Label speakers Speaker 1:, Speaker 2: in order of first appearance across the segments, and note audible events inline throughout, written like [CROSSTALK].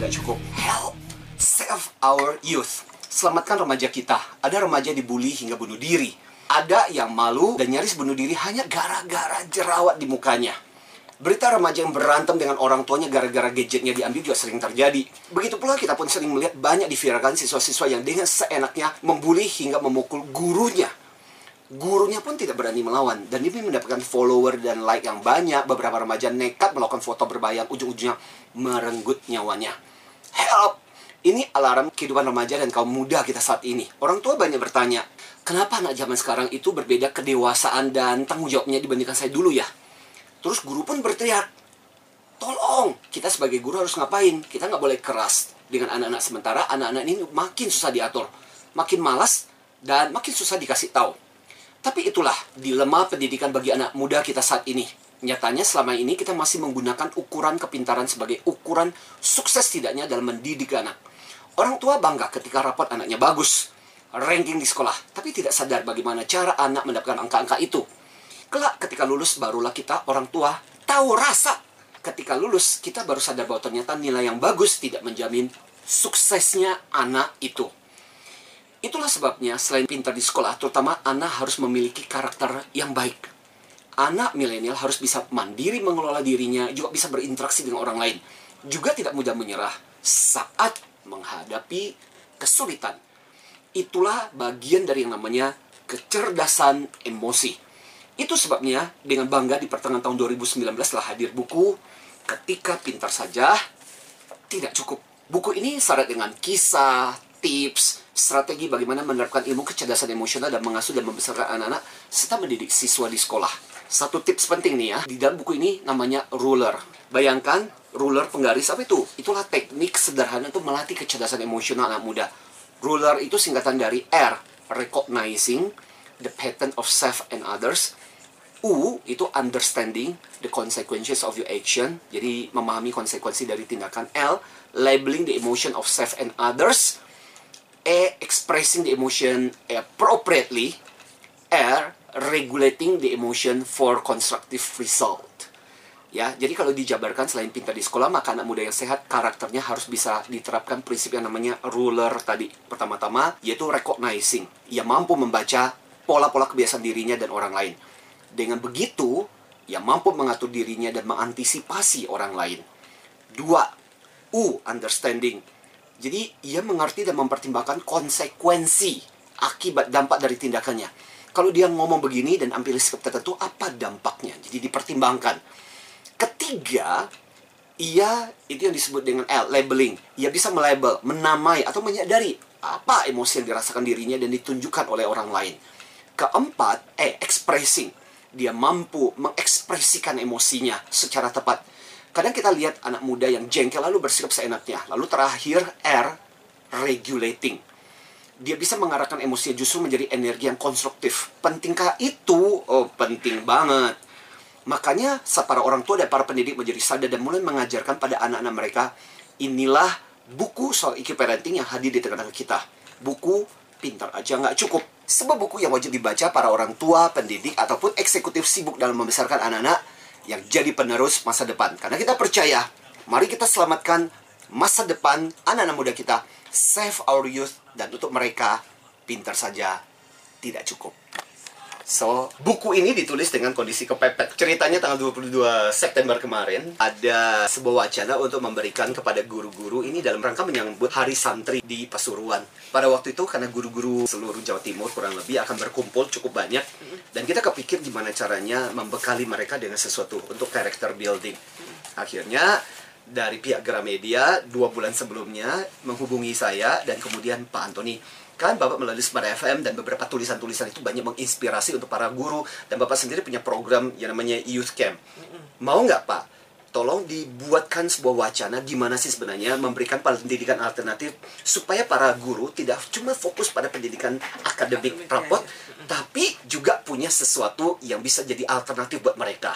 Speaker 1: tidak cukup. Help! Save our youth. Selamatkan remaja kita. Ada remaja dibully hingga bunuh diri. Ada yang malu dan nyaris bunuh diri hanya gara-gara jerawat di mukanya. Berita remaja yang berantem dengan orang tuanya gara-gara gadgetnya diambil juga sering terjadi. Begitu pula kita pun sering melihat banyak diviralkan siswa-siswa yang dengan seenaknya membuli hingga memukul gurunya. Gurunya pun tidak berani melawan dan demi mendapatkan follower dan like yang banyak, beberapa remaja nekat melakukan foto berbayang ujung-ujungnya merenggut nyawanya. Help! Ini alarm kehidupan remaja dan kaum muda kita saat ini. Orang tua banyak bertanya, kenapa anak zaman sekarang itu berbeda kedewasaan dan tanggung jawabnya dibandingkan saya dulu ya? Terus guru pun berteriak, tolong, kita sebagai guru harus ngapain? Kita nggak boleh keras dengan anak-anak sementara anak-anak ini makin susah diatur, makin malas, dan makin susah dikasih tahu. Tapi itulah dilema pendidikan bagi anak muda kita saat ini. Nyatanya selama ini kita masih menggunakan ukuran kepintaran sebagai ukuran sukses tidaknya dalam mendidik anak. Orang tua bangga ketika rapot anaknya bagus, ranking di sekolah, tapi tidak sadar bagaimana cara anak mendapatkan angka-angka itu. Kelak ketika lulus barulah kita orang tua tahu rasa. Ketika lulus kita baru sadar bahwa ternyata nilai yang bagus tidak menjamin suksesnya anak itu. Itulah sebabnya selain pintar di sekolah, terutama anak harus memiliki karakter yang baik. Anak milenial harus bisa mandiri mengelola dirinya, juga bisa berinteraksi dengan orang lain. Juga tidak mudah menyerah saat menghadapi kesulitan. Itulah bagian dari yang namanya kecerdasan emosi. Itu sebabnya dengan bangga di pertengahan tahun 2019 telah hadir buku Ketika Pintar Saja Tidak Cukup. Buku ini syarat dengan kisah, tips, strategi bagaimana menerapkan ilmu kecerdasan emosional dan mengasuh dan membesarkan anak-anak serta mendidik siswa di sekolah. Satu tips penting nih ya, di dalam buku ini namanya ruler. Bayangkan ruler penggaris apa itu? Itulah teknik sederhana untuk melatih kecerdasan emosional anak muda. Ruler itu singkatan dari R, recognizing the pattern of self and others. U itu understanding the consequences of your action. Jadi memahami konsekuensi dari tindakan. L labeling the emotion of self and others. E expressing the emotion appropriately. R regulating the emotion for constructive result. Ya, jadi kalau dijabarkan selain pintar di sekolah, maka anak muda yang sehat karakternya harus bisa diterapkan prinsip yang namanya ruler tadi. Pertama-tama yaitu recognizing. Ia mampu membaca pola-pola kebiasaan dirinya dan orang lain. Dengan begitu, ia mampu mengatur dirinya dan mengantisipasi orang lain. Dua, U, understanding. Jadi, ia mengerti dan mempertimbangkan konsekuensi akibat dampak dari tindakannya. Kalau dia ngomong begini dan ambil sikap tertentu, apa dampaknya? Jadi dipertimbangkan. Ketiga, ia itu yang disebut dengan L, labeling. Ia bisa melabel, menamai atau menyadari apa emosi yang dirasakan dirinya dan ditunjukkan oleh orang lain. Keempat, E, expressing. Dia mampu mengekspresikan emosinya secara tepat. Kadang kita lihat anak muda yang jengkel lalu bersikap seenaknya. Lalu terakhir R, regulating. Dia bisa mengarahkan emosinya justru menjadi energi yang konstruktif. Pentingkah itu? Oh, penting banget. Makanya para orang tua dan para pendidik menjadi sadar dan mulai mengajarkan pada anak-anak mereka, inilah buku soal IQ parenting yang hadir di tengah-tengah kita. Buku pintar aja nggak cukup. Sebuah buku yang wajib dibaca para orang tua, pendidik, ataupun eksekutif sibuk dalam membesarkan anak-anak yang jadi penerus masa depan. Karena kita percaya, mari kita selamatkan masa depan anak-anak muda kita. Save our youth. Dan untuk mereka, pintar saja tidak cukup. So, buku ini ditulis dengan kondisi kepepet. Ceritanya tanggal 22 September kemarin ada sebuah wacana untuk memberikan kepada guru-guru ini dalam rangka menyambut Hari Santri di Pasuruan. Pada waktu itu karena guru-guru seluruh Jawa Timur kurang lebih akan berkumpul cukup banyak dan kita kepikir gimana caranya membekali mereka dengan sesuatu untuk character building. Akhirnya dari pihak Gramedia dua bulan sebelumnya menghubungi saya dan kemudian Pak Antoni kan Bapak melalui Smart FM dan beberapa tulisan-tulisan itu banyak menginspirasi untuk para guru dan Bapak sendiri punya program yang namanya Youth Camp. Mau nggak Pak? Tolong dibuatkan sebuah wacana gimana sih sebenarnya memberikan pendidikan alternatif supaya para guru tidak cuma fokus pada pendidikan akademik rapot, tapi juga punya sesuatu yang bisa jadi alternatif buat mereka.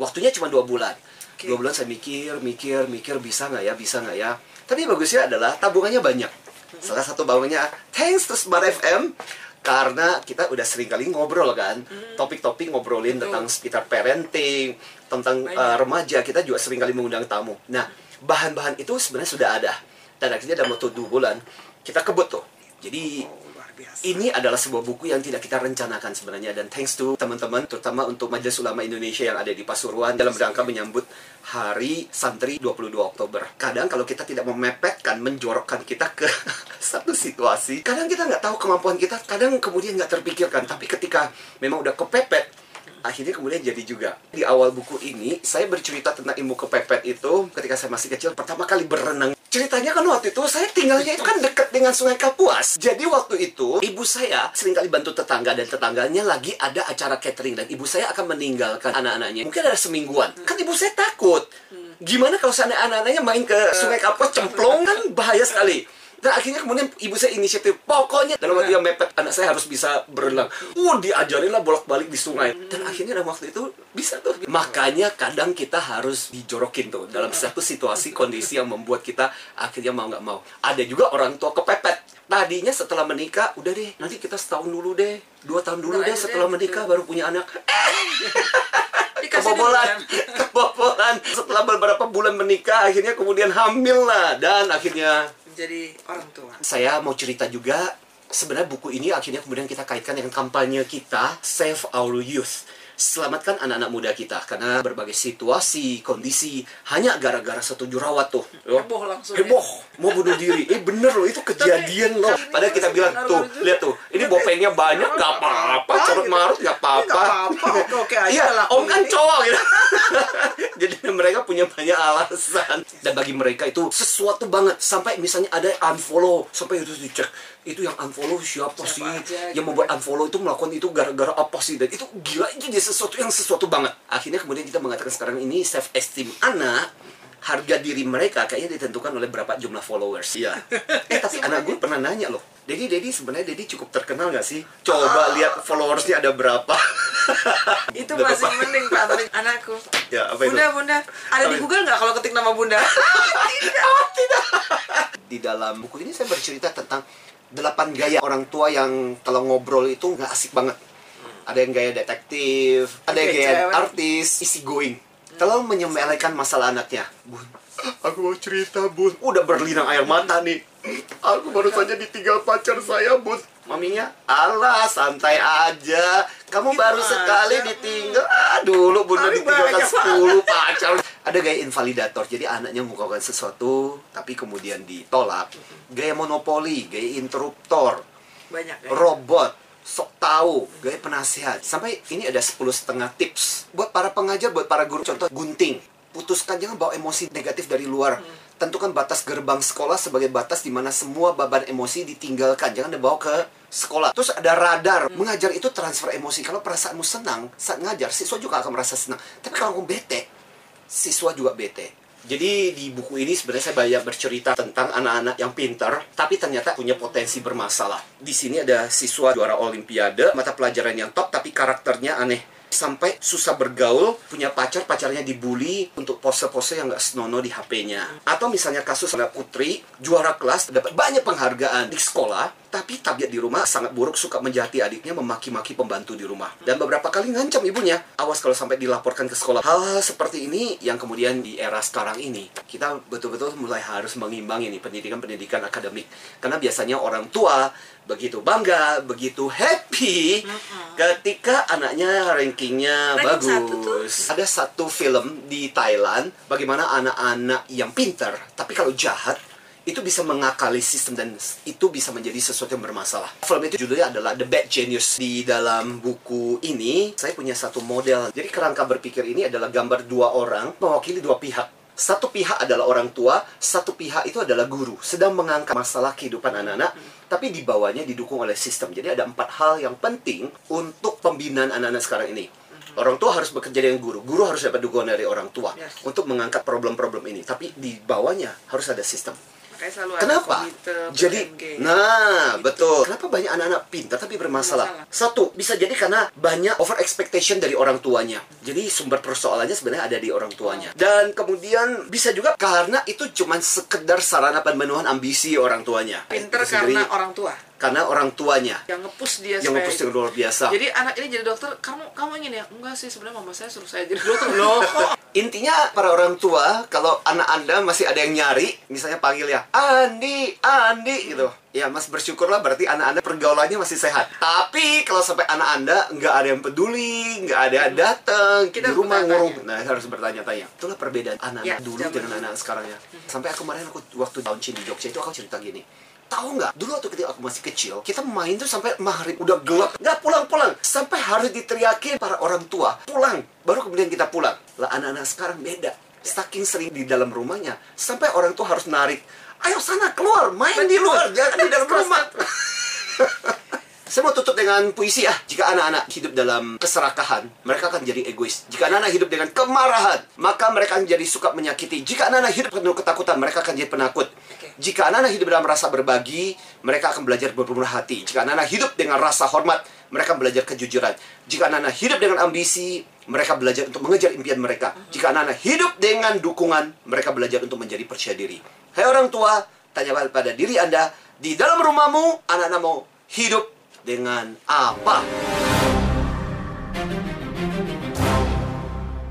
Speaker 1: Waktunya cuma dua bulan. Dua bulan saya mikir, mikir, mikir bisa nggak ya, bisa nggak ya. Tapi bagusnya adalah tabungannya banyak. Salah satu bawahnya thanks to Smart FM karena kita udah sering kali ngobrol kan. Topik-topik ngobrolin tentang sekitar parenting tentang uh, remaja kita juga sering kali mengundang tamu. Nah bahan-bahan itu sebenarnya sudah ada. Dan akhirnya dalam waktu dua bulan, kita kebut tuh. Jadi
Speaker 2: biasa.
Speaker 1: ini adalah sebuah buku yang tidak kita rencanakan sebenarnya dan thanks to teman-teman terutama untuk Majelis Ulama Indonesia yang ada di Pasuruan dalam rangka menyambut Hari Santri 22 Oktober. Kadang kalau kita tidak memepetkan, menjorokkan kita ke [LAUGHS] satu situasi, kadang kita nggak tahu kemampuan kita, kadang kemudian nggak terpikirkan. Tapi ketika memang udah kepepet, akhirnya kemudian jadi juga. Di awal buku ini, saya bercerita tentang ilmu kepepet itu ketika saya masih kecil, pertama kali berenang. Ceritanya kan waktu itu saya tinggalnya itu kan dekat dengan Sungai Kapuas. Jadi waktu itu ibu saya sering kali bantu tetangga dan tetangganya lagi ada acara catering dan ibu saya akan meninggalkan anak-anaknya. Mungkin ada semingguan. Kan ibu saya takut. Gimana kalau seandainya anak-anaknya main ke Sungai Kapuas cemplung kan bahaya sekali. Dan akhirnya kemudian ibu saya inisiatif, pokoknya dalam waktu yang mepet anak saya harus bisa berenang. Uh, diajarin lah bolak-balik di sungai. Dan akhirnya dalam waktu itu bisa tuh. Makanya kadang kita harus dijorokin tuh dalam satu situasi kondisi yang membuat kita akhirnya mau nggak mau. Ada juga orang tua kepepet. Tadinya setelah menikah, udah deh, nanti kita setahun dulu deh, dua tahun dulu
Speaker 2: Udah
Speaker 1: deh setelah
Speaker 2: deh.
Speaker 1: menikah baru punya anak. [LAUGHS] Kebobolan,
Speaker 2: duluan.
Speaker 1: kebobolan. Setelah beberapa bulan menikah, akhirnya kemudian hamil lah. Dan akhirnya
Speaker 2: Menjadi orang tua.
Speaker 1: saya mau cerita juga sebenarnya buku ini akhirnya kemudian kita kaitkan dengan kampanye kita Save Our Youth selamatkan anak-anak muda kita. Karena berbagai situasi kondisi hanya gara-gara satu jurawat tuh loh.
Speaker 2: Heboh langsung ya.
Speaker 1: heboh. Mau bunuh diri. Eh bener loh itu kejadian loh.
Speaker 2: ini
Speaker 1: padahal kita bilang tuh lihat tuh ini bopengnya banyak nggak apa-apa. Carut marut nggak apa-apa.
Speaker 2: aja
Speaker 1: iya
Speaker 2: lah.
Speaker 1: om kan cowok gitu. [LAUGHS] Jadi mereka punya banyak alasan. Dan bagi mereka itu sesuatu banget. Sampai misalnya ada unfollow sampai itu dicek itu yang unfollow siapa,
Speaker 2: Siapa
Speaker 1: sih
Speaker 2: aja,
Speaker 1: yang
Speaker 2: gitu
Speaker 1: membuat
Speaker 2: kan.
Speaker 1: unfollow itu melakukan itu gara-gara apa sih dan itu gila itu jadi sesuatu yang sesuatu banget akhirnya kemudian kita mengatakan sekarang ini self esteem anak harga diri mereka kayaknya ditentukan oleh berapa jumlah followers iya [LAUGHS] eh tapi anak gue pernah nanya loh Dedi Dedi sebenarnya Dedi cukup terkenal nggak sih coba lihat followersnya ada berapa [LAUGHS]
Speaker 2: Itu
Speaker 1: Udah
Speaker 2: masih
Speaker 1: apa?
Speaker 2: mending Pak. [LAUGHS] Anakku.
Speaker 1: Ya, apa itu?
Speaker 2: bunda, bunda. Ada
Speaker 1: Apa
Speaker 2: di? Google nggak kalau ketik nama bunda?
Speaker 1: di dalam buku ini saya bercerita tentang delapan gaya orang tua yang kalau ngobrol itu nggak asik banget. Ada yang gaya detektif, ada yang gaya
Speaker 2: cewek.
Speaker 1: artis, easy going. Terlalu menyembelihkan masalah anaknya. Bun, aku mau cerita, Bun. Udah berlinang air mata nih. Aku baru saja ditinggal pacar saya, Bun. Maminya, alah santai aja. Kamu
Speaker 2: Gitu
Speaker 1: baru
Speaker 2: aja.
Speaker 1: sekali ditinggal. Ah, dulu Bunda
Speaker 2: Tapi
Speaker 1: ditinggalkan
Speaker 2: banyak
Speaker 1: 10 pacar. Ada gaya invalidator. Jadi anaknya melakukan sesuatu tapi kemudian ditolak. Gaya monopoli, gaya interruptor,
Speaker 2: Banyak ya.
Speaker 1: robot, sok tahu, gaya penasihat. Sampai ini ada 10 setengah tips buat para pengajar, buat para guru. Contoh gunting. Putuskan jangan bawa emosi negatif dari luar. Tentukan batas gerbang sekolah sebagai batas di mana semua beban emosi ditinggalkan. Jangan dibawa ke sekolah. Terus ada radar. Mengajar itu transfer emosi. Kalau perasaanmu senang saat ngajar, siswa juga akan merasa senang. Tapi kalau kamu bete, siswa juga bete. Jadi di buku ini sebenarnya saya banyak bercerita tentang anak-anak yang pintar, tapi ternyata punya potensi bermasalah. Di sini ada siswa juara olimpiade, mata pelajaran yang top, tapi karakternya aneh. Sampai susah bergaul, punya pacar, pacarnya dibully untuk pose-pose yang nggak senonoh di HP-nya. Atau misalnya kasus ada putri, juara kelas, dapat banyak penghargaan di sekolah, tapi tabiat di rumah sangat buruk, suka menjahati adiknya, memaki-maki pembantu di rumah. Dan beberapa kali ngancam ibunya, awas kalau sampai dilaporkan ke sekolah. Hal-hal seperti ini yang kemudian di era sekarang ini, kita betul-betul mulai harus mengimbangi nih pendidikan-pendidikan akademik. Karena biasanya orang tua begitu bangga, begitu happy ketika anaknya rankingnya
Speaker 2: Ranking satu tuh.
Speaker 1: bagus. Ada satu film di Thailand bagaimana anak-anak yang pintar tapi kalau jahat itu bisa mengakali sistem dan itu bisa menjadi sesuatu yang bermasalah. Film itu judulnya adalah The Bad Genius. Di dalam buku ini, saya punya satu model. Jadi kerangka berpikir ini adalah gambar dua orang mewakili dua pihak. Satu pihak adalah orang tua, satu pihak itu adalah guru, sedang mengangkat masalah kehidupan anak-anak, tapi di bawahnya didukung oleh sistem. Jadi ada empat hal yang penting untuk pembinaan anak-anak sekarang ini. Orang tua harus bekerja dengan guru, guru harus dapat dukungan dari orang tua
Speaker 2: Yes.
Speaker 1: untuk mengangkat problem-problem ini. Tapi di bawahnya harus ada sistem.
Speaker 2: Makanya selalu ada
Speaker 1: Kenapa?
Speaker 2: komite
Speaker 1: Jadi,
Speaker 2: PMG.
Speaker 1: nah
Speaker 2: Gitu.
Speaker 1: betul. Kenapa banyak anak-anak pintar tapi bermasalah?
Speaker 2: Bermasalah.
Speaker 1: Satu, bisa jadi karena banyak over expectation dari orang tuanya. Jadi sumber persoalannya sebenarnya ada di orang tuanya. Dan kemudian bisa juga karena itu cuma sekedar sarana pemenuhan ambisi orang tuanya.
Speaker 2: Pinter karena orang tua.
Speaker 1: Karena orang tuanya
Speaker 2: Yang ngepus dia
Speaker 1: yang ngepus dengan luar biasa.
Speaker 2: Jadi anak ini jadi dokter, kamu kamu ingin ya? Enggak sih, sebenarnya mama saya suruh saya jadi dokter. Loh, [LAUGHS]
Speaker 1: Intinya para orang tua kalau anak anda masih ada yang nyari, misalnya panggil ya Andi, Andi gitu. Ya mas bersyukurlah berarti anak anda pergaulannya masih sehat. Tapi kalau sampai anak anda nggak ada yang peduli, nggak ada yang datang
Speaker 2: Kita
Speaker 1: di rumah ngurung, nah harus bertanya-tanya. Itulah perbedaan anak-anak
Speaker 2: Ya,
Speaker 1: dulu dengan
Speaker 2: dulu.
Speaker 1: anak sekarang ya. Sampai aku kemarin aku waktu launching di Jogja itu aku cerita gini. Tahu nggak? Dulu waktu ketika aku masih kecil, kita main tuh sampai maghrib udah gelap, nggak pulang-pulang, sampai harus diteriakin para orang tua pulang, baru kemudian kita pulang. Lah anak-anak sekarang beda, saking sering di dalam rumahnya, sampai orang tua harus narik, ayo sana keluar, main di luar, jangan di dalam rumah. [LAUGHS] Saya mau tutup dengan puisi ah. Jika anak-anak hidup dalam keserakahan, mereka akan jadi egois. Jika anak-anak hidup dengan kemarahan, maka mereka akan jadi suka menyakiti. Jika anak-anak hidup penuh ketakutan, mereka akan jadi penakut. Jika anak-anak hidup dalam rasa berbagi, mereka akan belajar bermurah hati. Jika anak-anak hidup dengan rasa hormat, mereka belajar kejujuran. Jika anak-anak hidup dengan ambisi, mereka belajar untuk mengejar impian mereka. Jika anak-anak hidup dengan dukungan, mereka belajar untuk menjadi percaya diri. Hai orang tua, tanya pada diri Anda, di dalam rumahmu, anak-anak mau hidup dengan apa?